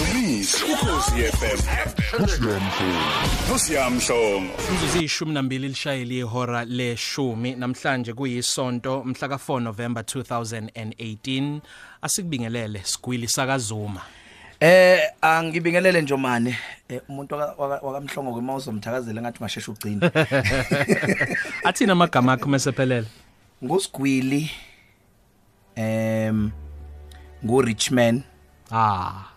Dumisa ukhosi FM. Nosiyamshongo. Imzuzu ishumi nambili lishayile ihora leshumi. Namhlanje kuyisonto mhla ka4 November 2018 asikubingelele sigwili sakazuma. Eh angibingelele Njomane eh, umuntu wakamhlongo kwemawuzo mthakazela ngathi ungasheshe ugcine. Athina amagama akho mesephelele ngusigwili em ngu Richman ah.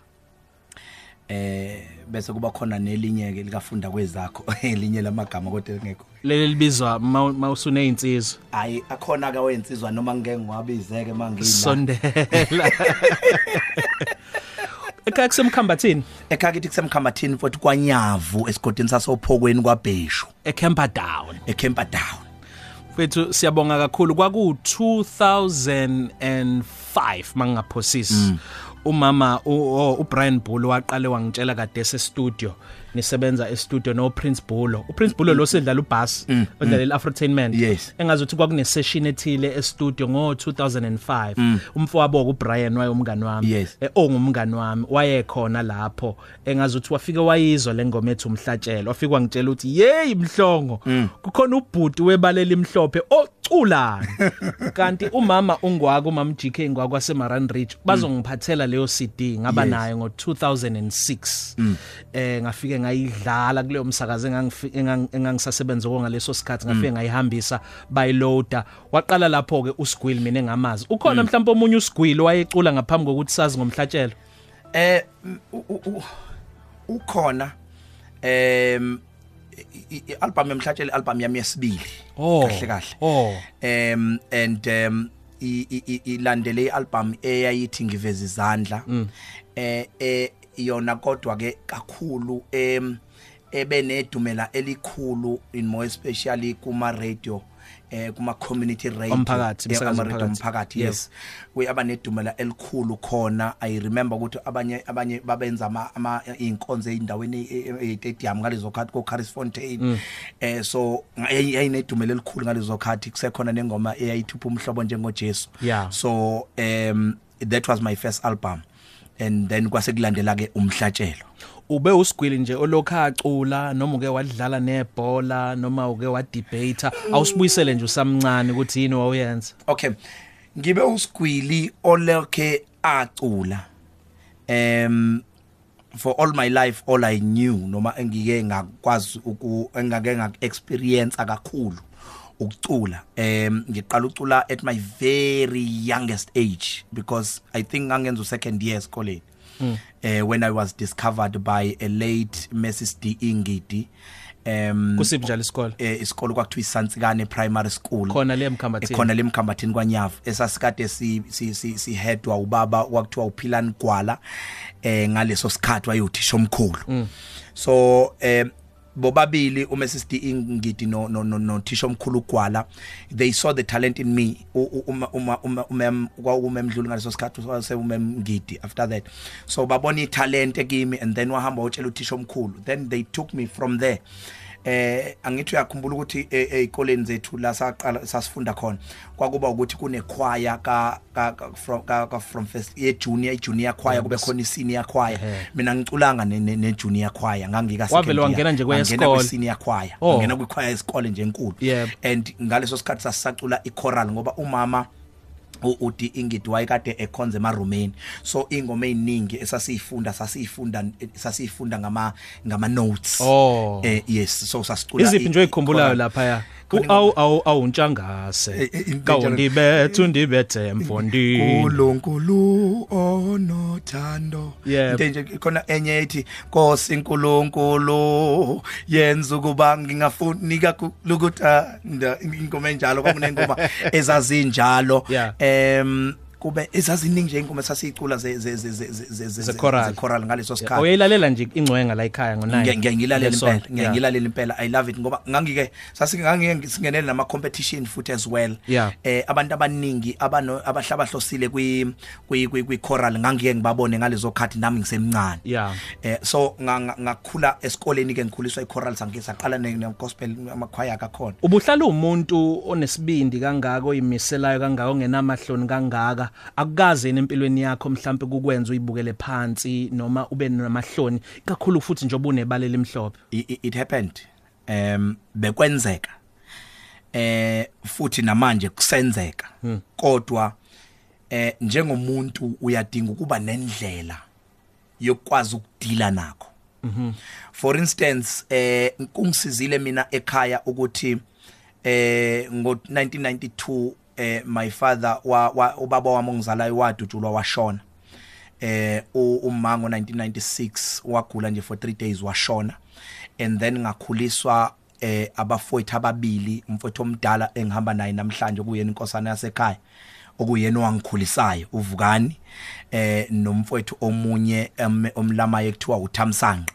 Eh bese kuba khona nelinye ke likafunda kwezakho elinye lamagama kodwa ngekho leli libizwa mawusune insizwa hayi akhona ke wensizwa noma ngeke ngiwabizeke mangina sondela ekhaya kusemkhambathini? Ekhaya kithi kusemkhambathini futhi kwanyavu esigodini sasophokweni kwabheshu. eCamperdown eCamperdown Mfethu siyabonga kakhulu. Kwaku 2005 mangaphosisi umama uBrian Bull waqale wangitshela kade ese studio nisebenza e studio no Prince Bulo uPrince Bulo lo sedlala ubass odlalela Afrotainment Yes. engazuthi kwakune session ethile e studio ngo 2005 umfowabo uBrian waye umngani wami eh, ongumngani wami wayekhona lapho. Engazuthi wafike wayizwa lengoma ethu umhlatshelo. Wafika wangitshela ukuthi hey mhlongo kukhona ubhuti webaleli imhlophe oculayo. Kanti umama ungwako umama GK ngwako waseMaran Ridge bazongiphathela leyo CD ngaba nayo ngo 2006 eh ngafike ngayidlala kuleyo engang- engangisasebenza ko ngaleso sikhathi ngafike ngayihambisa bayiloader waqala lapho ke usigwili mina engamazi. Ukhona mhlawumbe omunye usigwili wayecula ngaphambi kokuthi sazi ngomhlatshelo? Eh ukhona em i-album emhlatshele album yami yesibili. Oh. kahle kahle. Oh. um and um i- i- i- ilandele ialbum eyayithi ngiveza izandla. Eh eh yona kodwa ke kakhulu em ebenedumela elikhulu in more especially kuma radio eh kuma community radio Omphakathi, Eh, umsakazo ama-radio omphakathi. omphakathi Yebo. yes. We abanedumela elikhulu khona. I remember ukuthi abanye abanye babenza ama ama inkonzo eindaweni estadium ngalezo khathi ko Carisfontein eh so yayinedumela elikhulu ngalezo khathi. Kusekhona nengoma eyayithupha umhlobo njengo Jesu Yeah. so um that was my first album. And then kwase kulandela ke umhlatshelo. Ube usigwili nje olokha acula noma uke wadlala nebhola noma uke wadebate awusibuyisele nje usamncane ukuthi yini wawuyenza? Okay. Ngibe usigwili olokhe acula um for all my life all i knew noma engike ngakwazi uku engake ngak experience kakhulu. Ukucula. Um ngiqala ucula at my very youngest age because i think ngangenza u second year esikoleni. Uh, when i was discovered by a late Mrs D Ingidi. Um kusiphi njalo isikole? eh, isikolo kwakuthiwa iSantsikane Primary School. Khona le mkhambathini ekhona lemkhambathini kwanyavu esasikade si si si sihedwa ubaba kwakuthiwa uphilani gwala. Eh ngaleso sikhathi wayothisha omkhulu. So eh bobabili uMrs D Ingidi no no no, no thisha omkhulu gwala they saw the talent in me U- u- uma uma uma umem kwakumemdluli ngaleso sikhathi wase umemngidi after that. So babona italent kimi and then wahamba utshela uthisha omkhulu. Then they took me from there. Eh angithi uyakhumbula ukuthi ezikoleni zethu la saqala sasifunda khona kwakuba ukuthi kune choir ka ka ka- from ka ka- from first ye junior i junior choir kube khona i senior choir mina ngiculanga ne ne- ne junior choir ngangika second Wavele year. wangena nje Wangena kweyesikole. kwi senior choir Oh. ngena kwi choir yesikole nje enkulu Yebo. and ngaleso sikhathi sasacula i choral ngoba umama u- uthi ingidi wayekade ekhonze emarumeni so ingoma eziningi esasiyifunda sasiyifunda sasiyifunda ngama ngama notes. Oh. eh yes so sasicula iziphi i- nje oyikhumbulayo i- lapha ya Khona awu awu awuntshangase Eh, eh, into kawundibethe undibethe emfondini uNkulunkulu onothando. Yebo. into nje khona enye ethi Nkosi uNkulunkulu yenza ukuba ngingafunika ukuthanda ingoma enjalo kwakunengoma ezazinjalo. Yeah. em kube ezaziningi nje ingoma sasiyicula ze ze ze ze ze ze Ze choral. ze choral ngaleso sikhathi. Uyayilalela nje ingcwenga la ekhaya ngo9 Ngiya- ngiyangilalela impela ngiyangilalela impela. I love it ngoba ngangike sasingangike singenele nama competition futhi as well. Yeah. eh abantu abaningi abano abahlabahlosile kwi kwi kwi kwi choral ngangike ngibabone ngalezo khathi nami ngisemncane. Yeah. eh so nga- nga- ngakhula esikoleni ke ngikhuliswa i choral sangike saqala ne ne gospel amakhwaya kakhona ubuhlala umuntu onesibindi kangaka oyimiselayo kangaka ongenamahloni kangaka. Akukaze empilweni yakho mhlawumbe kukwenza uyibukele phansi noma ube namahloni kakhulu futhi njengoba unebale limhlophe I- i- it happened. Um bekwenzeka. Eh futhi namanje kusenzeka. Kodwa eh njengomuntu uyadinga ukuba nendlela yokwazi ukudila nakho. For instance eh kungisizile mina ekhaya ukuthi eh ngo1992 eh my father wa, wa ubaba wami ongizalayo wadutshulwa washona. Eh u- umango 1996 wagula nje for 3 days washona. And then ngakhuliswa eh abafowethu ababili umfowethu omdala engihamba naye namhlanje kuyena inkosana yasekhaya okuyena owangikhulisayo uvukani eh nomfowethu omunye omlamayo ekuthiwa uThamsanqa.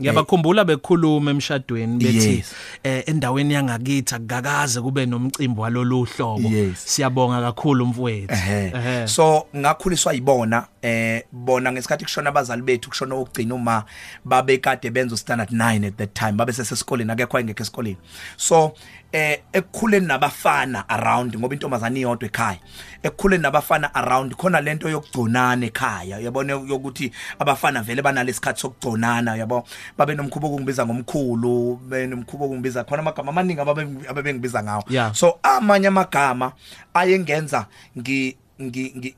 Ngiyabakhumbula bekhuluma emshadweni bethi Yes. eh endaweni yangakithi akugagaze kube nomcimbi walolu hlobo Yes. siyabonga kakhulu mfowethu ehe so ngakhuliswa yibona eh bona ngesikhathi kushona abazali bethu kushona ukugcina uma babe kade benza standard 9 at that time babe sesesikoleni akekho ayengekho esikoleni. So eh ekukhuleni nabafana around ngoba intombazane iyodwa ekhaya ekukhuleni nabafana around khona lento yokugconana ekhaya uyabona yokuthi abafana vele banalesikhathi sokugconana yabo? Babe nomkhubo okungibiza ngomkhulu benomkhubo okungibiza khona amagama amaningi ababe- ababengibiza ngawo. Yeah. so amanye amagama ayengenza ngi ngi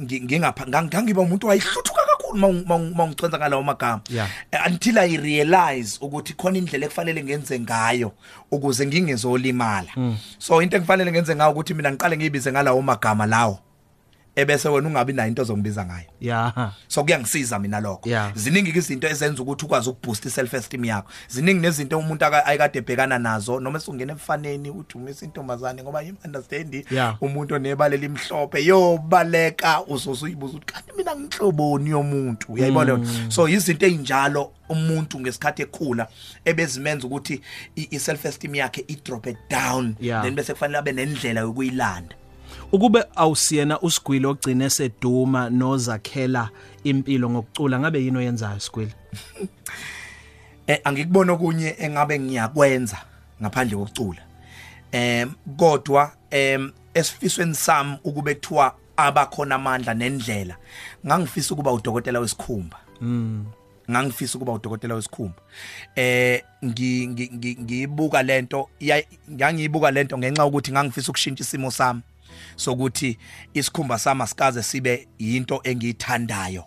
ngangiba umuntu wayihluthuka kakhulu mawungicenza ngalawo magama until i realize ukuthi khona indlela ekufanele ngenze ngayo ukuze ngingezolimala. So into ekufanele ngenze ngayo ukuthi mina ngiqale ngiyibize ngalawo magama lawo. Ebese wena ungabi nayo into ozongibiza ngayo. Ya. So kuyangisiza mina lokho. Yeah. ziningi ke izinto ezenza ukuthi ukwazi ukuboost self esteem yakho. Ziningi nezinto umuntu aka- ayekade ebhekana nazo. Noma esungena ebufaneni uthi umisa intombazane ngoba you understand Yeah. umuntu onebale limhlophe yobaleka uzosuyibuza ukuthi kanti mina ngihloboni yomuntu? Uyayibona Mm. so izinto ezinjalo umuntu ngesikhathi ekhula ebezimenza ukuthi i self esteem yakhe i drop it down. Yeah. then bese kufanele abe nendlela yokuyilanda. Ukube awusiyena usigwili ogcine seduma nozakhela impilo ngokucula ngabe yini oyenzayo sigwili? Eh angikubona okunye engabe ngiyakwenza ngaphandle kokucula. Em kodwa em esifisweni sami ukube kuthiwa abakhona amandla nendlela ngangifisa ukuba udokotela wesikhumba. Ngangifisa ukuba udokotela wesikhumba. Eh ngi- ngi- ngi- ngiyibuka lento ngangiyibuka lento ngenxa ukuthi ngangifisa ukushintsha isimo sami. Sokuthi isikhumba sami asikaze sibe yinto engiyithandayo.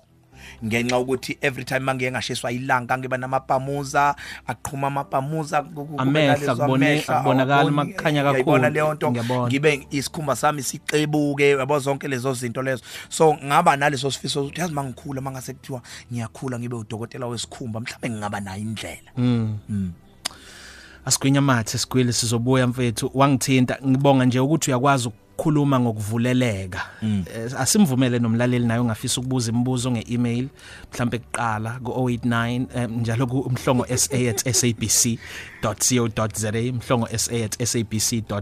Ngenxa ukuthi every time mangiye ngashiswa ilanga ngiba namapamuza aqhuma amapamuza ku- ku- Amehla kube nalezo kubone- amehla, akubonakali awaboni, makukhanya uyayibona kakhulu. leyo nto. Ngiyabona. ngibe isikhumba sami siqebuke yabo zonke lezo zinto lezo. So ngaba naleso sifiso ukuthi yazi mangikhula mangase kuthiwa ngiyakhula ngibe udokotela wesikhumba mhlawumbe ngingaba nayo indlela. Asigwinya mathe sigwili sizobuya mfethu. Wangithinta ngibonga nje ukuthi uyakwazi ukukhuluma ngokuvuleleka. Eh, asimvumele nomlaleli naye ongafisa ukubuza imibuzo ngeemail mhlambe kuqala ku089 eh, njalo kumhlongo sa@sabc.co.za mhlongo sa@sabc.co.za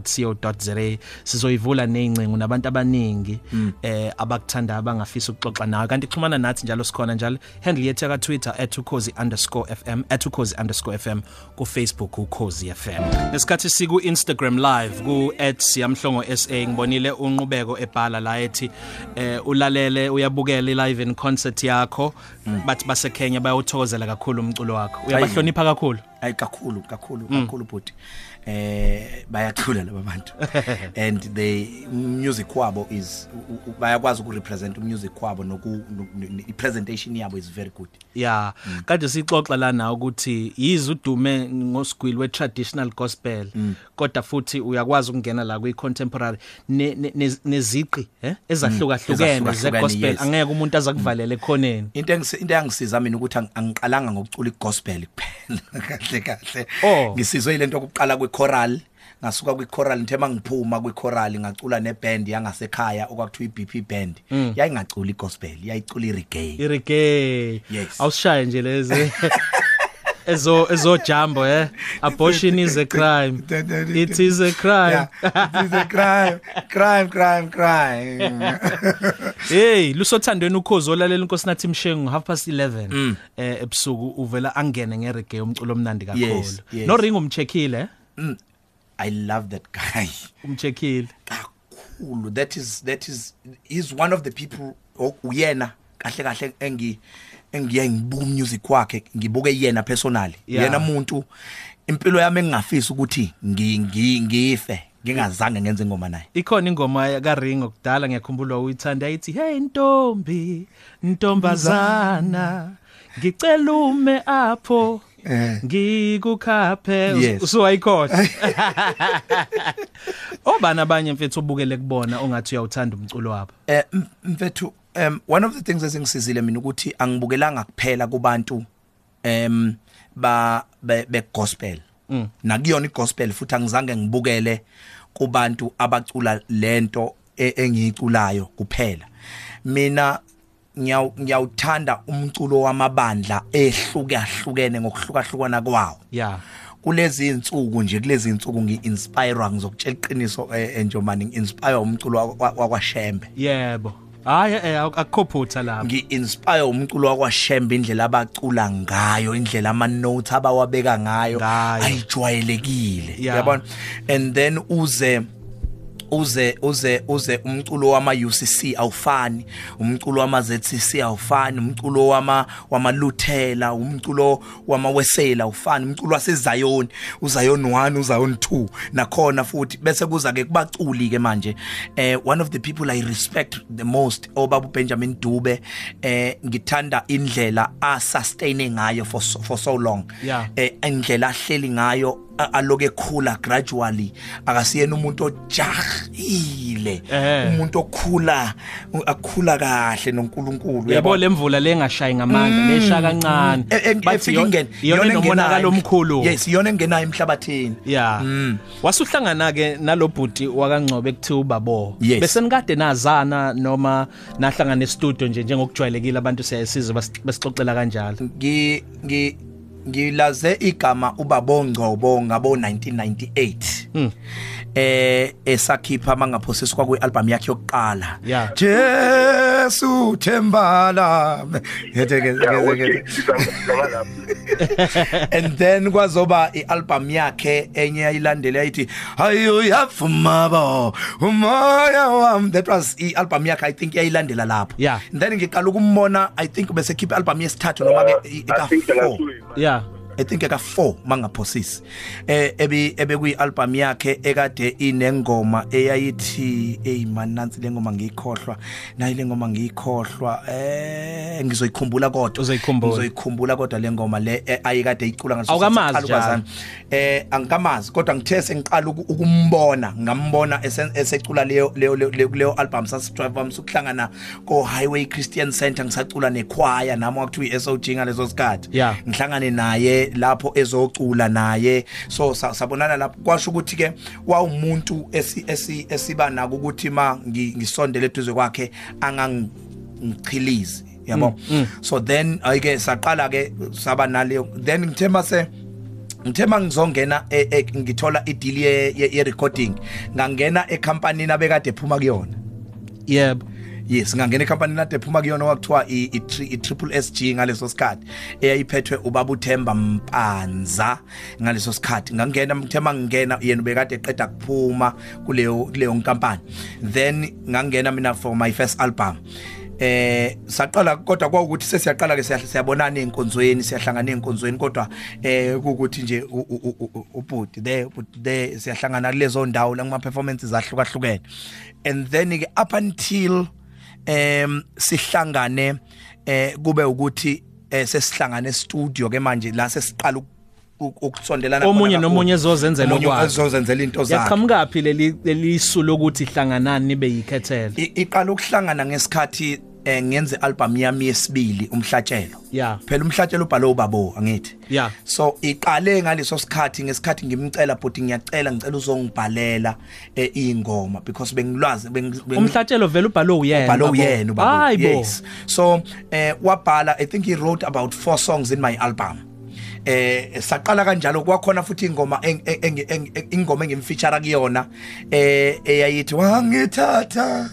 sizoyivula nezincingo nabantu abaningi eh abakuthanda abangafisa ukuxoxa nawe. Kanti xhumana nathi njalo sikhona njalo. Handle yethu ka Twitter @ukhozi_fm @ukhozi_fm ku Facebook ukhozi FM nesikhathi siku Instagram live ku @siyamhlongo SA ngibonile unqubeko ebhala la ethi eh ulalele uyabukela live in concert yakho bathi base Kenya bayawuthokozela kakhulu umculo wakho. Uyabahlonipha kakhulu? Ayi kakhulu kakhulu kakhulu bhuti eh bayacula laba bantu. And the music wabo is u- u- bayakwazi ukurepresent umusic wabo noku i-presentation yabo is very good. Ya kade sixoxa lana ukuthi yize udume ngosigwili we traditional gospel kodwa futhi uyakwazi ukungena la kwi contemporary ne- ne- ne- neziqi eh ezahlukahlukene Ezahlukahlukene, ze gospel. yes. angeke umuntu azakuvalela ekhoneni. Into engisi- into yangisiza mina ukuthi ang- angiqalanga ngokucula igospel kuphela. Kahle kahle. Oh. ngisizwe ilento yokuqala kwechoral ngasuka kwichoral ngithe mangiphuma kwichoral ngacula neband yangasekhaya okwakuthiwa iBP band. Yayingacula igospel yayicula ireggae. Irege Yes. awushaye nje lezi ezo ezo jambo eh? Abortion is a crime. It is a crime. Yeah, it is a crime. Crime crime crime. Hey, lusothandweni ukhozi olalela inkosi nathi Mshengu half past 11 eh ebusuku uvela angene ngereggae umculo omnandi kakhulu. Yes, yes. No ring umcheckile, eh? I love that guy umcheckile. kakhulu that is that is is one of the people o- uyena kahle kahle engi engiye ngibuka music wakhe ngibuke yena personally Yeah. yena umuntu impilo yami engingafisa ukuthi ngi- ngi- ngife ngingazange ngenze ingoma naye ikhona ingoma ka Ringo kudala ngiyakhumbula uyithanda ayithi hey ntombi ntombazana ngicela ume apho Eh. Ngikukhaphe Yes. usuwayikhona obani abanye mfethu ubukele kubona ongathi uyawuthanda umculo wabo. Eh mfethu um one of the things ezingisizile mina ukuthi angibukelanga kuphela kubantu em ba be, gospel. Mm. nakuyona igospel futhi angizange ngibukele kubantu abacula lento e- engiyiculayo kuphela. Mina ngiyawuthanda umculo wamabandla ehlukahlukene ngokuhlukahlukana kwawo. Yeah kulezi insuku nje kulezi insuku ngiinspire ngizokutshela iqiniso eh, njomani ngiinspire umculo wa- wa- wakwaShembe. Yebo. Hayi eh, akukho phutha lapho. Ngi-inspire umculo wakwashembe indlela abacula ngayo indlela ama-notes abawabeka ngayo. Ngayo. ayijwayelekile. Yeah. yabona? And then uze uze uze uze umculo wama UCC awufani umculo wama ZCC awufani umculo wama wamaluthela umculo wama wesela awufani umculo waseZion uZion 1 uZion 2 nakhona futhi bese kuza ke kubaculi ke manje eh one of the people I respect the most obaba Benjamin Dube eh ngithanda indlela a sustain ngayo for so, for so long Yeah. eh indlela ahleli ngayo a- aloke ekhula gradually akasiyena umuntu ojahile Eh. umuntu okhula u- akhula kahle noNkulunkulu yabo lemvula lengashayi ngamandla lesha kancane E- e- Bathi efika yo- ingene iyona iyona enomonakalo engenayo. omkhulu yes iyona engenayo emhlabathini Yeah. Mm. Wasuhlangana ke nalobhuti wakangcobe kuthiwa ubabo. Yes. Bese nikade nazana noma nahlangana e-studio nje njengokujwayelekile abantu siyasiza bas- basixoxela kanjalo. ngi ngi ngilaze igama ubabongcobo ngabo 1998 Mm. eh esakhipha mangaphosiswa kwi album yakhe yokuqala Yeah. Jesu thembala Yethe ke Yeah, ke- okay. ke Ngisangalapho. and then kwazoba ialbum yakhe enye yayilandela yayithi ayo yafumaba umoya wami that was ialbum yakhe i think yayilandela lapho Yeah. And then ngiqala ukumbona i think bese khipha album yesithathu noma ke i- ika I think 4 ngasuye. Yeah. I think eka 4 mangaphosisi eh ebi ebe kuyi album yakhe ekade inengoma eyayithi hey man nansi lengoma ngiyikhohlwa nayi lengoma ngiyikhohlwa eh ngizoyikhumbula kodwa Uzoyikhumbula. ngizoyikhumbula kodwa lengoma le eh, ayikade icula ngaso Awukamazi sikhathi, ukwazana. eh angikamazi kodwa ngithe sengiqala uku- ukumbona ngambona ese- esecula leyo leyo leyo leyo album sasithiwa msukuhlangana ko Highway Christian Center ngisacula nechoir nami wakuthiwa iSOG ngaleso sikhathi Yeah. ngihlangane naye lapho ezocula naye. So sa- sabonana lapho. Kwasho ukuthi ke wawumuntu esi esi esiba nako ukuthi ma ngi- ngisondele eduze kwakhe angangichilizi yabo? So then ayike saqala ke saba naleyo then ngithemba se ngithema ngizongena e- e- ngithola ideal ye, ye, ye recording ngangena ecompany abekade ephuma kuyona. Yebo. Yes ngangena ecompany ade ephuma kuyona wakuthiwa i, i, tri- i triple SG ngaleso sikhathi eyayiphethwe ubaba uThemba Mpanza ngaleso sikhathi. Ngangena mthema ngingena yena ubekade eqeda kuphuma kuleyo kuleyo nkampani. Then ngangena mina for my first album. Eh saqala kodwa kwaukuthi sesiyaqala ke siyahle siyabonana einkonzweni siyahlangana einkonzweni kodwa eh ukuthi nje u- u- u- u- ubhuti there ubhuti there siyahlangana kulezo ndawo la kuma performances ahlukahlukene. And then ke up until em sihlangane eh kube ukuthi eh sesihlangane studio ke manje la sesiqala uku- uku- ukusondelana Omunye nomunye ezozenzela okwakhe. ezozenzela into zakhe Yaqhamuka phi leli lelisu lokuthi hlanganani nibe yikhethela. I- iqala ukuhlangana ngesikhathi eh ngenze album yami yesibili umhlatshelo Yeah. phela umhlatshelo ubhalo ubabo angithi Yeah. so iqale ngaleso sikhathi ngesikhathi ngimcela bhuti ngiyacela ngicela uzongibhalela eh, ingoma because bengilwazi beng- beng- Umhlatshelo vele ubhalo uyena. balo babo. yena ubaba Hayi bo. yes so eh wabhala i think he wrote about four songs in my album eh saqala kanjalo kwakhona futhi ingoma eng- eng- eng- eng- ingoma engimfeature kuyona eh eyayithi wangithatha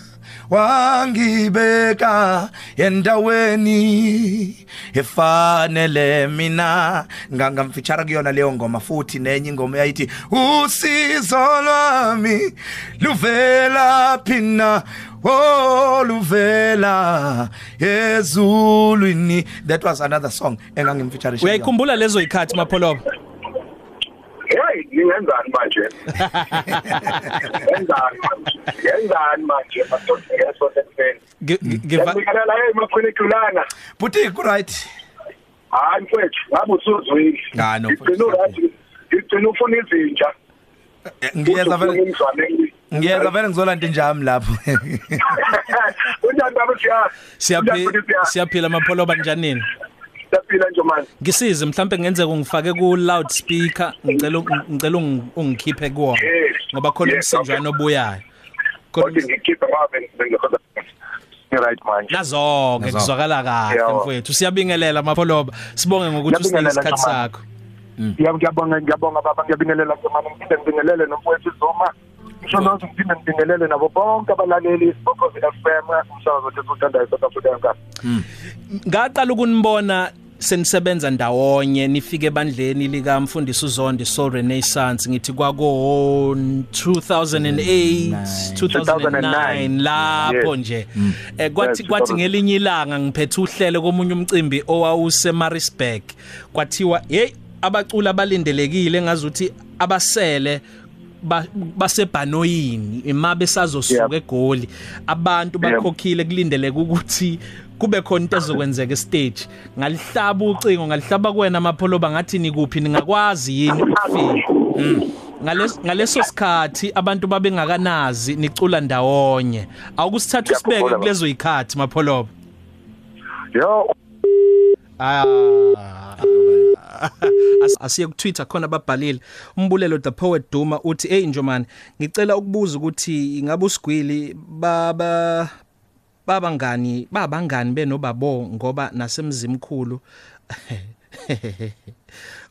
wangibeka endaweni efanele mina. Ngamfeature kuyona leyo ngoma futhi nenye ingoma yayithi usizo lwami luvela phina Oh luvela ezulwini. That was another song engangimfeature uyayikhumbula lezo ikhathi mapholoba? Hey ngingenzani manje? Ngenzani ngenzani manje madoda? Yeso sefeni ngiva ngiyakhala hey makhwini kulana buti ku right? Hayi mfethu ngabe usuzwile? Nga, no, ngicela urathi ngicela ufuna izinja. Ngiyeza vele ngizwane ngiyeza vele ngizolanda injami lapho. Unjani baba siya siyaphila siyaphila mapholoba njanini siyaphila nje manje ngisize mhlambe ngenzeka ungifake ku loudspeaker ngicela ngicela ungi- ungikhiphe kuwona ngoba khona Yes, umsinjwana obuyayo. Kodwa ngikhipha ngabe ngikhoza right manje nazonke kuzwakala kahle mfowethu. Siyabingelela mapholoba sibonge ngokuthi isikhathi Jamani. sakho. Yebo ngiyabonga ngiyabonga baba. Ngiyabingelela nje manje ngiphinde ngibingelele nomfowethu Zuma. Ngisho nothi ngiphinde ngibingelele nabo bonke abalaleli isibokozi FM umsakazo wethu uthandayo South Africa. Ngaqala ukunibona senisebenza ndawonye nifike ebandleni lika mfundisi uZondi Soul Renaissance ngithi kwako 2008 2009 lapho nje. Eh, kwathi kwathi 2009. ngelinye ilanga ngiphethe uhlelo komunye umcimbi owawuse Marisburg kwathiwa hey abacula abalindelekile ngazuthi abasele ba- basebhanoyini ima besazosuka Yep. egoli abantu bakhokhile kulindeleke ukuthi kube khona into ezokwenzeka stage ngalihlaba ucingo ngalihlaba kuwena amapholoba ngathi nikuphi ningakwazi yini ukufika? Ngaleso ngaleso sikhathi abantu babengakanazi nicula ndawonye. Awukusithatha usibeke Ngiyakhumbula, kulezo ikhathi mapholoba. Yo. Ah. As- asiye ku Twitter khona babhalile. Umbulelo the poet Duma uthi hey njomani ngicela ukubuza ukuthi ingabe usigwili baba babangani babangani benobabo ngoba nasemzimkhulu.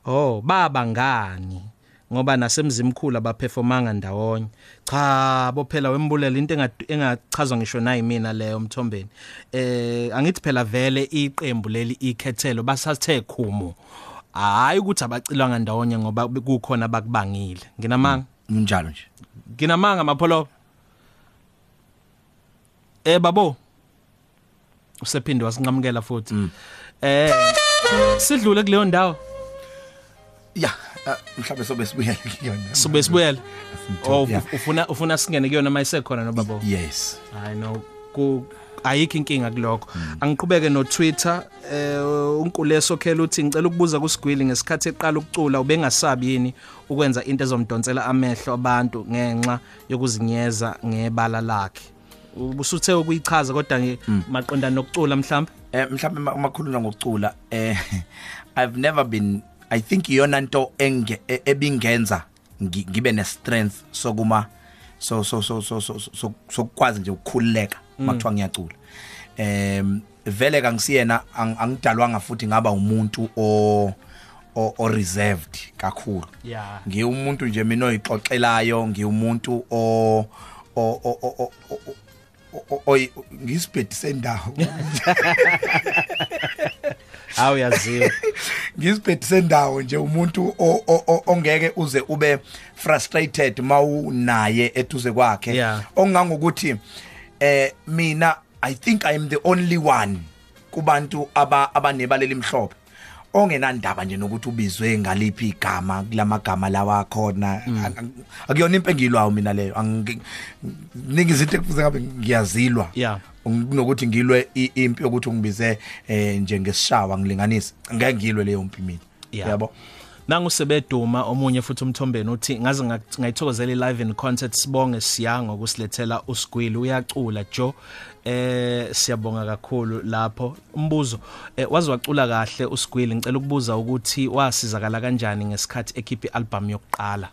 Oh babangani ngoba nasemzimkhulu abaperformanga ndawonye. Cha bophela wembulela into enga- engachazwa ngisho nayi mina leyo mthombeni. Eh angithi phela vele iqembu leli ikhethelo basathe khumo. Hayi ukuthi abacilwanga ndawonye ngoba kukhona bakubangile. Nginamanga? Njalo nje. Nginamanga mapholo eh babo? Usephinde wasinqamukela futhi. Eh sidlule kuleyo ndawo? Ya ah, mhlawumbe sobe sibuyele kuyona. Sibe sibuyele? Oh Yeah. ufuna ufuna singene kuyona mayisekhona no babo yes. I know ku ayikho inkinga kulokho. Angiqhubeke no Twitter eh unkuleso khela uthi ngicela ukubuza kusigwili ngesikhathi eqala ukucula ubengasabi yini ukwenza into ezomdonsela amehlo abantu ngenxa yokuzinyeza ngebala lakhe. Ubusuthe ukuyichaza kodwa nge maqondana nokucula mhlawumbe eh mhlawumbe ma- makhuluma ngokucula eh i've never been i think iyona nto enge ebingenza ngi- ngibe ne strength sokuma so so so so so so- sokwazi nje ukukhululeka makuthiwa ngiyacula. Em vele kangisiyena ang- angidalwanga futhi ngaba umuntu o o reserved kakhulu. Yeah. ngiwumuntu nje mina oyixoxelayo ngiwumuntu o o o ngisibhedi sendawo. Hawu yaziwa ngisibhedi sendawo nje umuntu ongeke uze ube frustrated mawunaye eduze kwakhe. Ongangokuthi eh mina i think i am the only one kubantu aba abanebaleli mhlophe. Ongenandaba nje nokuthi ubizwe ngaliphi igama kulamagama lawa khona akuyona impe engilwayo mina leyo. Angi- ningi izinto ekufuze ngabe ngiyazilwa. Kunokuthi ngilwe impi yokuthi ungibize eh njengesishawa ngilinganisa ngeke ngilwe leyo mpi mina. Yeah. Nangu sebeduma omunye futhi umthombeni uthi ngaze nga- ngayithokozela i-live in concert sibonge siyanga ukusilethela usigwili uyacula Jo eh siyabonga kakhulu lapho. Umbuzo eh, wazi wacula kahle usigwili ngicela ukubuza ukuthi wasizakala kanjani ngesikhathi ekhipha i-album yokuqala?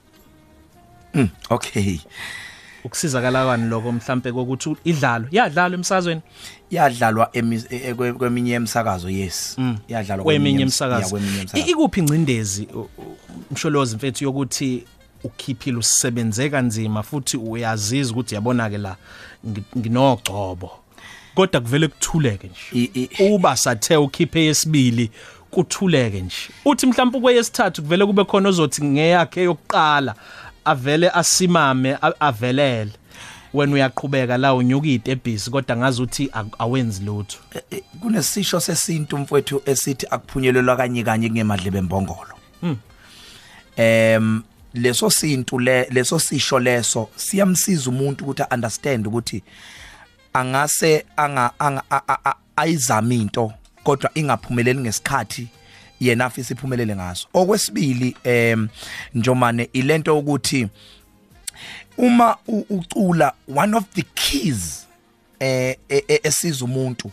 Mm, okay. Ukusizakala kwani lokho mhlambe kokuthi idlalo yadlalo emsazweni yadlalwa e- e- kwe- kweminye emsakazo yes. Yadlalwa kweminye ems- emsakazo ikuphi ingcindezi msholozi mfethu yokuthi ukhiphile usebenze kanzima futhi uyaziza ukuthi yabona ke la ngi- nginogcobo? Kodwa kuvele kuthuleke nje. Uba sathe ukhiphe yesibili kuthuleke nje. Uthi mhlawumbe kweyesithathu kuvele kube khona ozothi ngeyakhe yokuqala. Avele asimame avelele. Wena uyaqhubeka la unyuka idebhisi kodwa ngazi uthi awenzi lutho. Eh, kunesisho sesintu mfowethu esithi akuphunyelelwa kanye kanye kungemadlebe embongolo em leso sintu le leso sisho leso siyamsiza umuntu ukuthi understand ukuthi angase anga ayizama into kodwa ingaphumeleli ngesikhathi yena afisa iphumelele ngaso. Okwesibili em njomane ilento ukuthi uma ucula one of the keys eh esiza umuntu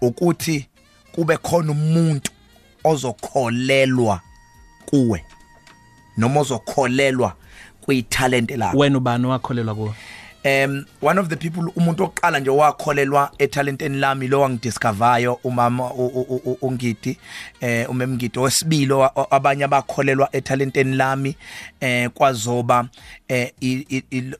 ukuthi kube khona umuntu ozokholelwa kuwe noma ozokholelwa kwitalent lakho. Wena ubani wakholelwa kuwe? Um one of the people umuntu oqala nje wakholelwa etalenteni lami lo wangidiscovayo umama ungidi eh umemngidi wesibili owa- abanye abakholelwa etalenteni lami eh kwazoba eh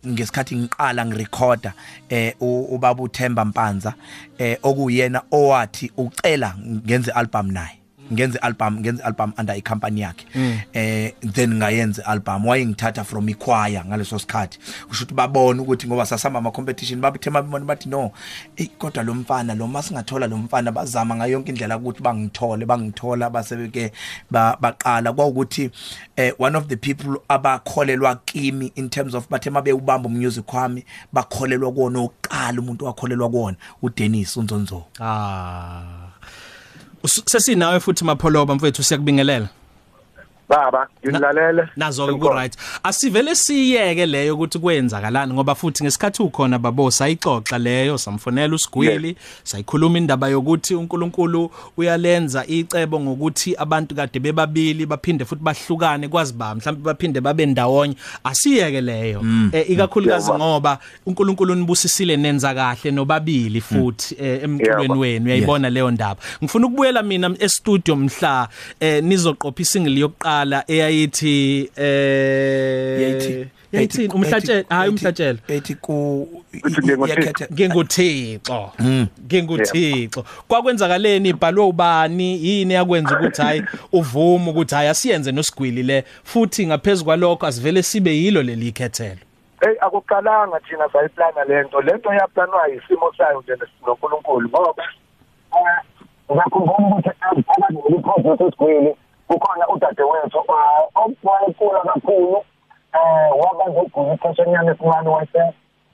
ngesikhathi ngiqala ngirecorda eh ubaba uThemba Mpanza eh okuyena owathi ucela ngenze album naye. Ngenze album ngenze album under icompany yakhe. Eh then ngayenza album wayengithatha from ichoir ngaleso sikhathi. Kusho ukuthi babona ukuthi ngoba sasamba ama competition babethe babona bathi no eh kodwa lo mfana lo masingathola lo mfana bazama ngayo yonke indlela ukuthi bangithole bangithola basebeke ba- baqala. Kwaukuthi eh one of the people abakholelwa kimi in terms of bathe mabe ubamba umusic wami bakholelwa kuona oqala umuntu wakholelwa kuona uDennis Unzonzo ah. Us- sesinawe futhi mapholoba mfethu siyakubingelela. Baba nginilalele nazo ke ku right asivele siyeke leyo ukuthi kwenzakalani ngoba futhi ngesikhathi ukhona babo sayixoxa leyo samfonela usigwili sayikhuluma indaba yokuthi uNkulunkulu uyalenza icebo ngokuthi abantu kade bebabili baphinde futhi bahlukane kwazi ba mhlawumbe baphinde babe ndawonye. Asiyeke leyo. Eh, ikakhulukazi ngoba uNkulunkulu unibusisile nenza kahle nobabili futhi eh, emculweni Yebo. wenu uyayibona leyo ndaba. Ngifuna ukubuyela mina e studio mhla eh, nizoqopha isingle yokuqala. Eyayithi eh yayithi yayithi umhlatshelo hayi umhlatshelo. ethi ku Ithi nginguThixo. yakhetha- nginguthixo nginguthixo kwakwenzakaleni ibhalwe ubani yini yakwenza ukuthi hayi uvume ukuthi hayi asiyenze nosigwili le. Futhi ngaphezulu kwalokho asivele sibe yilo leli ikhethelo. Hey akuqalanga thina sayiplana lento lento yaplanwa isimo sayo nje noNkulunkulu ngoba eh, ngakhumbula ukuthi phakathi nokuphosa sesigwili. Kukhona udadewethu ah, owayecula kakhulu eh waba ngugula ixeshanyana esincane wase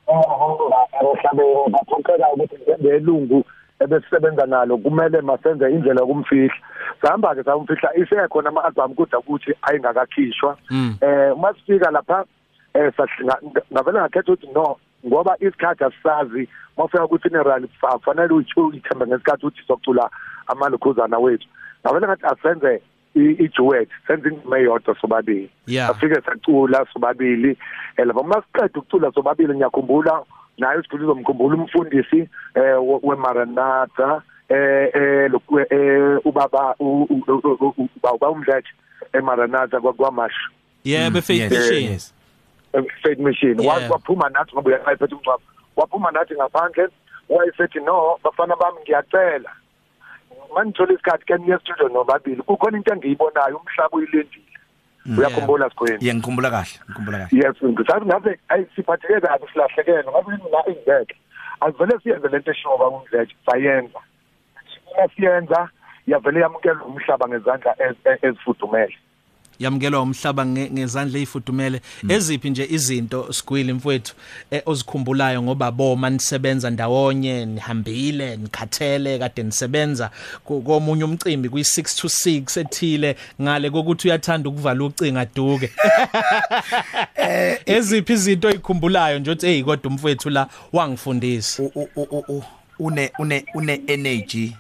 ehamba emhlabeni. Bathokela ukuthi ngelungu ebesisebenza nalo kumele masenze indlela yokumfihla. Sihamba ke samfihla isekhona ama-album kodwa ukuthi ayingakakhishwa. Eh uma sifika lapha eh ngavela ngakhetha ukuthi no ngoba isikhathi asisazi mawufika ku funeral fanele uyithembe ngesikhathi ukuthi sokucula amalokhuzana wethu. Ngavela ngathi asenze i-duet senze ingoma eyodwa sobabili Yeah. afike sacula sobabili eh lapho masiqeda ukucula sobabili ngiyakhumbula naye usiguli uzomkhumbula umfundisi eh we- weMaranatha eh eh lokhu eh ubaba u- u- u- u- u- ubaba umdletshe eMaranatha kwakwamash yebo Yes, faith machine yes. faith machine Yeah. wathi waphuma nathi ngoba uyayiphethe umncwabo waphuma nathi ngaphandle wayesethi no bafana bami ngiyacela manithola isikhathi ke niye studio nobabili. Kukhona into engiyibonayo umhlaba uyilendile uyakhumbula sikhweni yeah ngikhumbula kahle ngikhumbula kahle. Yes ngisathi ngabe ayi siphatheke kabi silahlekene ngabe la ingeke. Asivele siyenze lento eshoba kumdletshe sayenza. Uma siyenza yavele yamukela umhlaba ngezandla ez- ez- ezifudumele. Yamukelwa umhlaba nge- ngezandla ezifudumele eziphi nje izinto sigwili mfowethu eh, ozikhumbulayo ngoba boma nisebenza ndawonye nihambile nikhathele kade nisebenza? Komunye umcimbi kwi6 to 6 ethile ngale kokuthi uyathanda ukuvala ucinga duke. Eziphi izinto oyikhumbulayo nje uthi hey kodwa umfowethu la wangifundisa. Une une une energy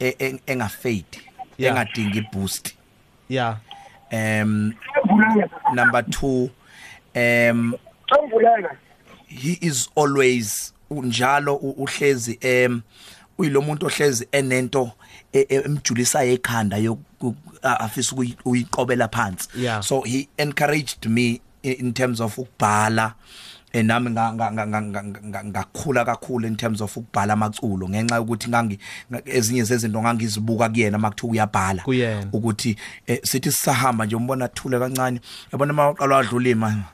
e- e- engafade engadingi boost yeah um number 2 um Ngivuleka he is always njalo u- uhlezi em uyilomuntu ohlezi enento e- e- emjulisayo ekhanda yoku- a- afisa ukuyi- uyiqobela phansi. Yeah. so he encouraged me in terms of ukubhala eh nami nga- nga- ngakhula kakhulu in terms of ukubhala amaculo ngenxa yokuthi ngangi nga- ezinye zezinto ngangizibuka kuyena makuthiwa uyabhala. Ukuthi eh, sithi sisahamba nje umbona athule kancane. Yabona maqala wadlulima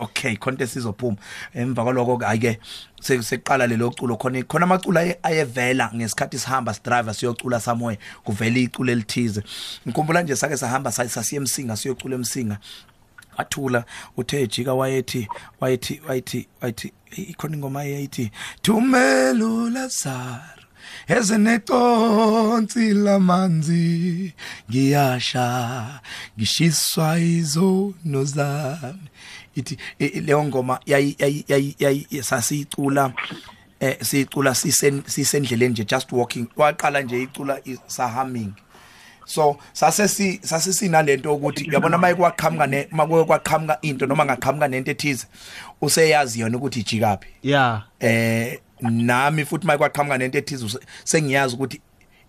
okay konke sizophuma emva kwaloko ke ayike se- seqala lelo culo khona khona amaculo aye- ayevela ngesikhathi sihamba sidriver siyocula somewhere kuvela iculo elithize. Ngikhumbula nje sake sahamba sa- sasiye emsinga siyocula emsinga. Athula uthe jika wayethi wayethi wayethi wayethi ikhona ingoma yayithi thumelula zaro ezeneconsi lamanzi ngiyasha ngishiswa izono zami. Ithi i- i- leyo ngoma yayi yayi- yayi yayi- sasicula eh sicula sisen sisendleleni nje just walking waqala nje icula sahaming so sase si sase sinalento ukuthi uyabona maye kwaqhamuka ne makuye kwaqhamuka into noma ngaqhamuka nento ethize useyazi yona ukuthi ijikapi yeah eh nami futhi maye kwaqhamuka nento ethize sengiyazi ukuthi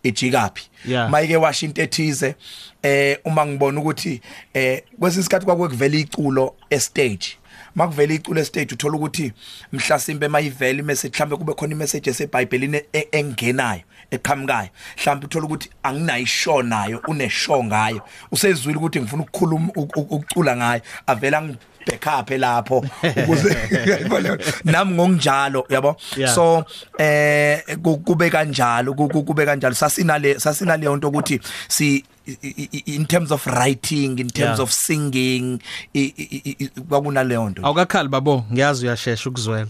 ejikapi Yeah. mayike washa into ethize eh uma ngibona ukuthi eh kwesisikhathi kwakwekuvela iculo e stage makuvela iculo e stage uthola ukuthi mhlasimbe mayivela imessage mhlambe kube khona imessage eseBhayibhelini e- engenayo. Eqhamukayo mhlawumbe uthola ukuthi anginayo ishow nayo uneshow ngayo. Usezwile ukuthi ngifuna ukukhuluma uk- uk- ukucula ngayo. Avela ngibackup lapho ukuze yabona nami ngokunjalo yabo? Yeah. so eh ku- kube kanjalo ku- ku- kube kanjalo. Sasinale sasinale nto ukuthi si i- i- in terms of writing in terms Yeah. of singing i- i- i- i- kwakunaleyo nto. Awukakhali babo. Ngiyazi uyashesha ukuzwela.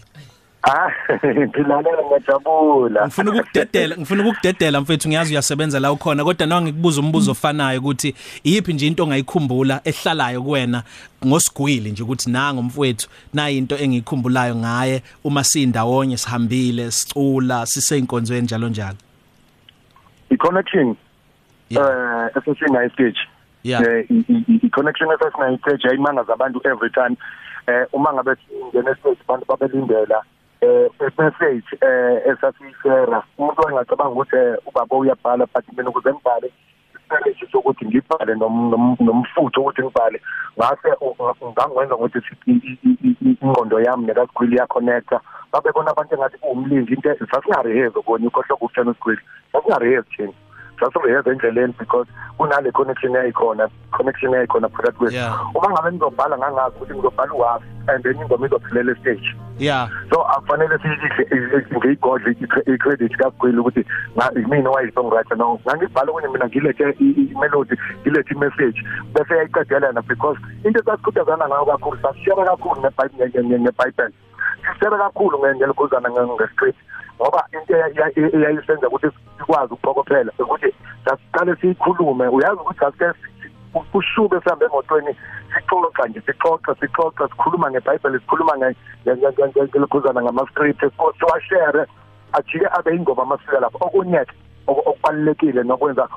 Ah, ngilalela ngiyajabula. ngifuna ukukudedela ngifuna ukukudedela mfethu ngiyazi uyasebenza la ukhona kodwa nawe ngikubuza umbuzo ofanayo ukuthi iyiphi nje into ongayikhumbula ehlalayo kuwena ngosigwili nje ukuthi nanga mfowethu nayi into engiyikhumbulayo ngaye uma sindawonye sihambile sicula siseyinkonzweni njalo njalo I-connection Yeah. eh esesinayo stage. Yeah. Eh, i- i- i-connection esesinayo stage ayimangaza abantu every time. Eh uma ngabe singena stage abantu babelindela eh message eh esasiyishare umuntu engacabanga ukuthi eh, ubaba uyabhala but mina ukuze ngibhale isipelage sokuthi ngibhale nom- nom- nomfutho ukuthi ngibhale. Ngase ngangwenza ukuthi sithi i- i- i- i- ingqondo yami nekasigwili yaconnecta babe bona abantu engathi kuwumlingi into sasingareheze kona ukhohlo kufutshana usigwili sasingareheze thina sasureheze endleleni because kunale connection yayikhona connection yayikhona phakathi kwethu Yeah. uma ngabe ngizobhala ngangazi ukuthi ngizobhala uhafi and then ingoma izophelela estage yeah so akufanele siyihle ngiyigodle i-credit kasigwili ukuthi nga- mina owayi-songwriter no ngangibhala kune mina ngilethe i- i- i-melody ngilethe i-message bese yayiqedelana because into esasikuthazana ngayo kakhulu sasishare kakhulu ngebhayibheli sisishare kakhulu ngelikhuzana nge-script ngoba into eya- eya- eyayisenza ukuthi sikwazi ukuqokophela ukuthi sasiqale siyikhulume uyazi ukuthi sasike kushube sihambe emotweni sixoxa nje sixoxa sixoxa sikhuluma ngebhayibheli sikhuluma nge- nge- nge- nge- nge- ngelikhuzana ngama-script so- siwashere ajike abe yingoma amasika lapho okunye-ke oku- okubalulekile nokwenza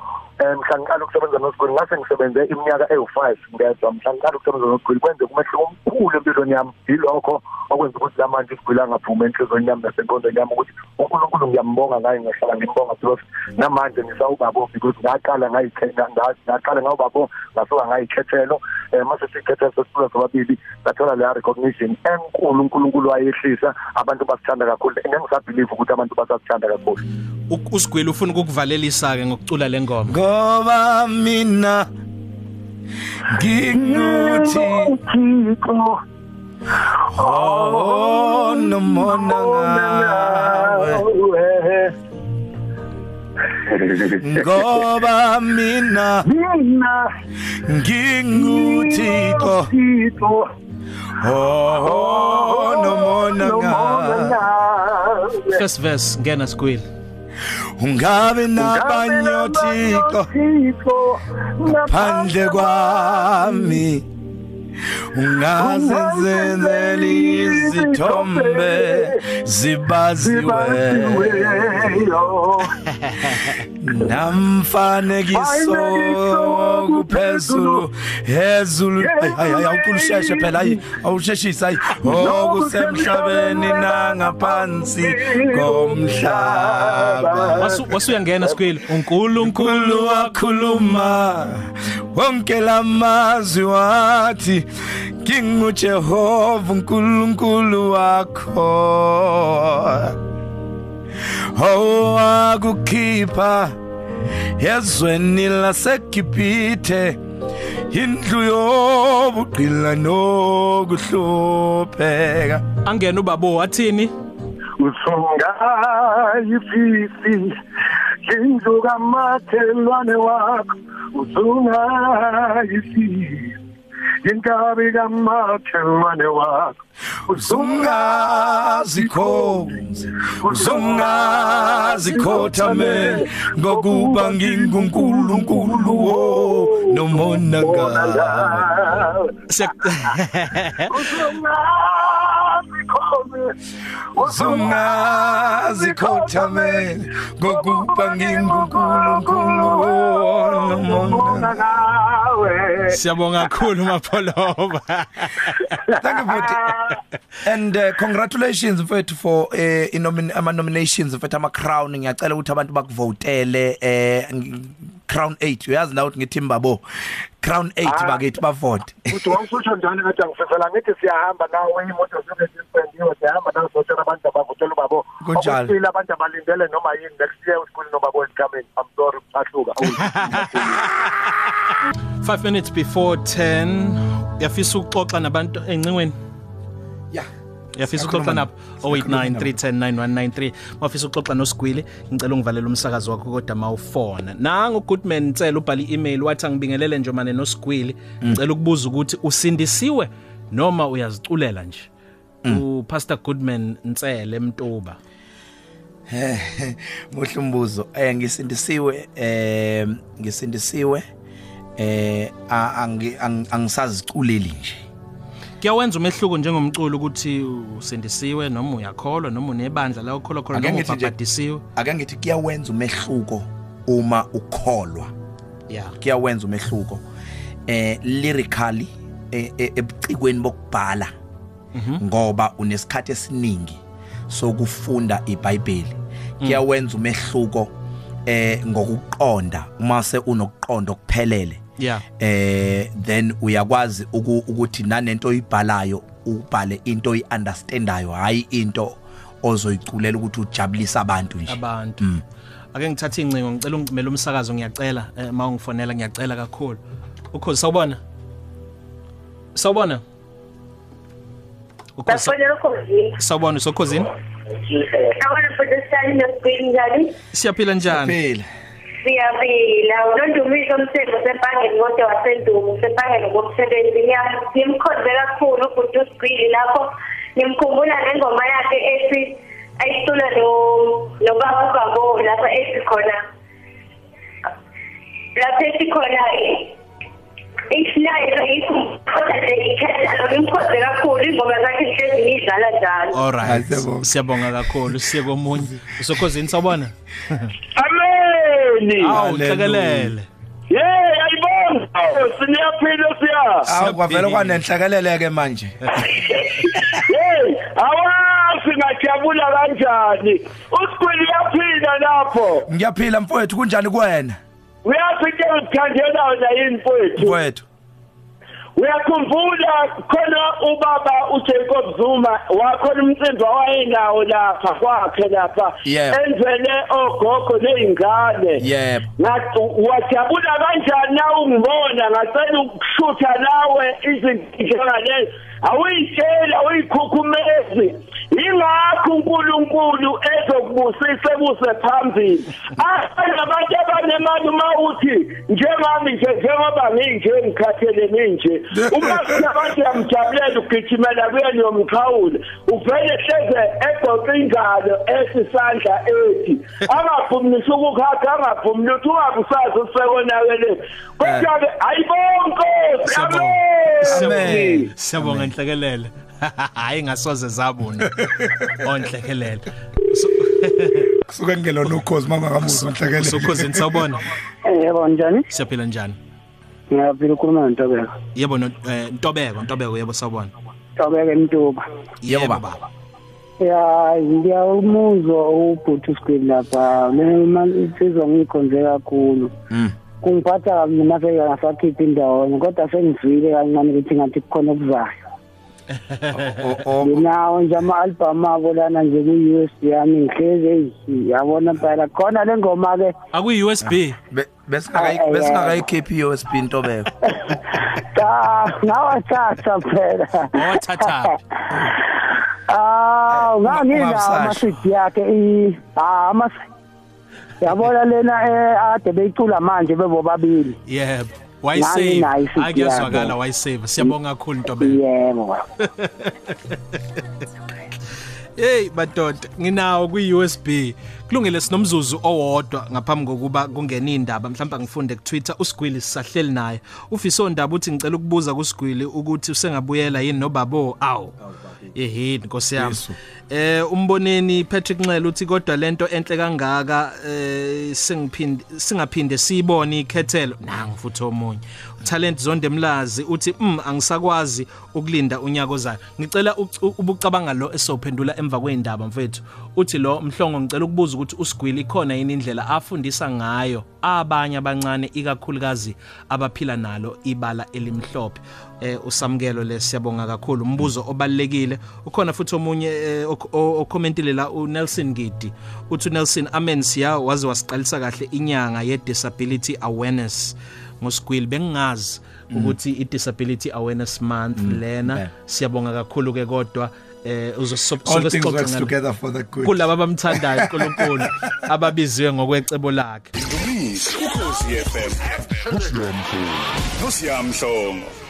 um mhla ngiqala ukusebenza nosigwili ngase ngisebenze iminyaka ewu-five ngedwa. Mhla ngiqala ukusebenza nosigwili kwenze umehluko omkhulu empilweni yami. Yilokho okwenza ukuthi lamanje isigwili angaphumi enhlizweni yami nasenkondweni yami ukuthi unkulunkulu ngiyambonga ngayo ngiyahlala ngimbonga because namanje ngisawubabo because ngaqala ngayikhetha ngaqala ngawubabo ngasuka ngayikhethelo. Um mase siyikhethelo sesifuna sobabili ngathola leya recognition enkulu unkulunkulu wayehlisa. Abantu basithanda kakhulu ngengisabhilive ukuthi abantu basasithanda kakhulu. U- usigwili ufuna ukukuvalelisa ke ngokucula lengoma ngoba mina ngikuthi Thixo oh nomona ngawe. Ngoba mina mina ngikuthixo Thixo oh nomona ngawe. First verse ngena sigwili. Ungabe nabanye othixo Thixo phandle kwami ungazenzela izithombe zibaziwe. namfanekiso kuphezulu ezulu hayi awuqulusheshe phela hayi awusheshisa hayi okusemhlabeni nangaphansi komhlaba. Wasu- wasuyangena uNkulunkulu uNkulunkulu wakhuluma wonke lamazwi wathi ngingujehova unkulunkulu wakho. Owakukhipha ezweni laseGibhithe indlu yobuqila nokuhlupheka. Angena ubabo wathini usungayifisi indlu kamakhelwane wakho usungayifisi inkabi kamakhelwane wakho uzungazikhonze uzungazikhothame ngokuba ngingunkulunkulu wo nomonakalo. Siyak- uzungazikhothame ngokuba ngingunkulunkulu. Siyabonga kakhulu mapholova. Thank you for and uh, congratulations mfethu for uh, inomin ama nominations mfethu ama crown ngiyacela ukuthi abantu bakuvotele eh crown 8 uyazi na ukuthi ngithi mbabo crown 8 bakithi bavote uthi wawususho njani ngathi angifisela ngithi siyahamba nawe imoto zobe zispendiwe siyahamba nawe sotshela abantu abavotela ubabo. Kunjalo. Okwesibili abantu abalindele noma yini next year usikhulu nobabo esikameni i'm sorry ahluka 5 minutes before 10 yafisa ukuxoxa nabantu encingweni yeah yafisa Siyakhuluma ukuxoxa nabo. nabo Siyakhuluma nabo. 0893109193 mafisa ukuxoxa nosigwili. Ngicela ungivalele umsakazo wakho kodwa mawufona. Nanga ugoodman ncela ubhala i-email wathi angibingelele nje mane nosigwili. Ngicela ukubuza ukuthi usindisiwe noma uyaziculela nje? Upastor goodman ncele mntuba muhle umbuzo. Eh ngisindisiwe eh ngisindisiwe eh angisaziculeli nje. Kuyawenza umehluko njengomculo ukuthi usindisiwe noma uyakholwa noma unebandla la ukholwa khona noma ubhabhadisiwe. ake ngithi kuyawenza umehluko uma ukholwa. Yeah kuyawenza umehluko. Eh lyrically eh, eh, ebucikweni bokubhala ngoba unesikhathi esiningi sokufunda iBhayibheli. Kuyawenza umehluko eh ngokuqonda. Uma se unokuqonda okuphelele. Yeah. Eh then uyakwazi uku- ukuthi nanento oyibhalayo ubhale into oyiunderstandayo hayi into ozoyiculela ukuthi ujabulisa abantu nje. Abantu. Ake ngithathe incingo ngicela ungicimela umsakazo ngiyacela. Eh, ma ungifonela ngiyacela kakhulu. Ukhozi sawubona? Sawubona? Ukhozi sawubona usokhozini? Abona futhi sihlale nesibili njani? siyaphila. Siyaphila. Nondumiso umsebenzi sebhangeni kodwa wasendumo sebhangeni ngomsebenzi. Ngiyamkhonze kakhulu ubhuti usigwili lapho ngimkhumbula nengoma yakhe ethi ayicula no nobaba ubabo lapha ethi khona lapha ethi khona ikhetha ngimkhonze kakhulu ingoma zakhe hlezi ngidlala njalo. siyabonga. siyabonga kakhulu siye komunye usokhozini sawubona Ameni. awu Hallelujah. hlekelele Hey, ayibonga. Siniyaphila siya. awu kwavela kwanenhlakeleleke manje Hey, awazi ngajabula kanjani. Usigwili yaphila lapho. ngiyaphila mfowethu kunjani kuwena Uyazi into engithandela yona yini mfowethu? mfowethu Uyakhumbula khona ubaba uJacob Zuma wakhona umcimbi wayenawo lapha kwakhe lapha Yeah. enzele ogogo nezingane. yebo ngathi wajabula kanjani na ungibona ngacela ukushutha nawe izinto njengalezi awuyitshela uyikhukhumezi ingakho uNkulunkulu ezokubusisa ebuse phambili abantu abanemali uma uthi njengami nje njengoba nginje ngikhathele nginje uma sinabantu yamjabulela ugijimela kuyena yomkhawula uvele hleze egoqa ingalo esisandla ethi angaphumulisa ukukhatha angaphumuli ukuthi ungabusazi usekonakele kodwa-ke ayibonke Siyabonga. Amen. Siyabonga nhlekelele hayi ngasoze zabona onhlekelele kusuke ngelona ukhozi mangakamuzwa nhlekele usokhozini sawubona Yebo njani? siyaphila njani Ngiyaphila ukhuluma noNtobeko. yebo no- eh, ntobeko ntobeko yebo sawubona Ntobeko eMtuba. Yebo, baba. Ya ngiyawumuzwa ubhuti usigwili lapha. Mina insizwa ngikhonze kakhulu. Mm. Kungiphatha kabi mina seke ngasakhipha indawonye kodwa sengizwile kancane ukuthi ngathi kukhona okuzayo. O- o- nginawo nje ama-albhamu abo lana nje ku-u s b yami ngihlezi eyi yabona phela khona le ngoma-ke akuyi USB be- besingakayi- Ay, ay, besingakayikhiphi i-usb intobeko cha ngawathatha phela Owathatha. aw nganginawo Ungabusasho. ama-cd yakhe i- ah, ama yabona lena eh, ade beyicula manje bebobabili. Yebo wayisave. akuyazwakala wayisave. Siyabonga kakhulu Ntobeko yebo. Hey madoda nginawo kwi-USB kulungile sinomzuzu owodwa ngaphambi kokuba kungena indaba mhlawumbe ngifunde ku-Twitter uSigwili sisahleli naye. Ufiso ndaba uthi ngicela ukubuza kuSigwili ukuthi usengabuyela yini nobabo awu. Ehini nkosi yami. Yesu. Eh umboneni Patrick Nxele uthi kodwa lento enhle kangaka eh singiphinde singaphinde siyibone ikhethelo. Nangu futhi omunye. Talent zonde mlazi uthi mm angisakwazi ukulinda unyaka ozayo ngicela uc- ubucabanga lo esophendula emva kweindaba mfethu. Uthi lo mhlongo ngicela ukubuza ukuthi usigwili ikhona yini indlela afundisa ngayo abanye abancane ikakhulukazi abaphila nalo ibala elimhlophe. Eh usamkelo lesiyabonga kakhulu. Umbuzo obalekile ukhona futhi omunye eh, ok- o- okommentile la uNelson Gidi uthi Nelson amen siya waze wasiqalisa kahle inyanga ye disability awareness. Ngosigwili bengingazi ukuthi i disability awareness month lena yeah. siyabonga kakhulu ke kodwa eh all uzosoke things works sixoxe together for the good. Kulabo abamthandayo uNkulunkulu ababiziwe ngokwecebo lakhe. Ukhosi FM. Nosiamhlongo.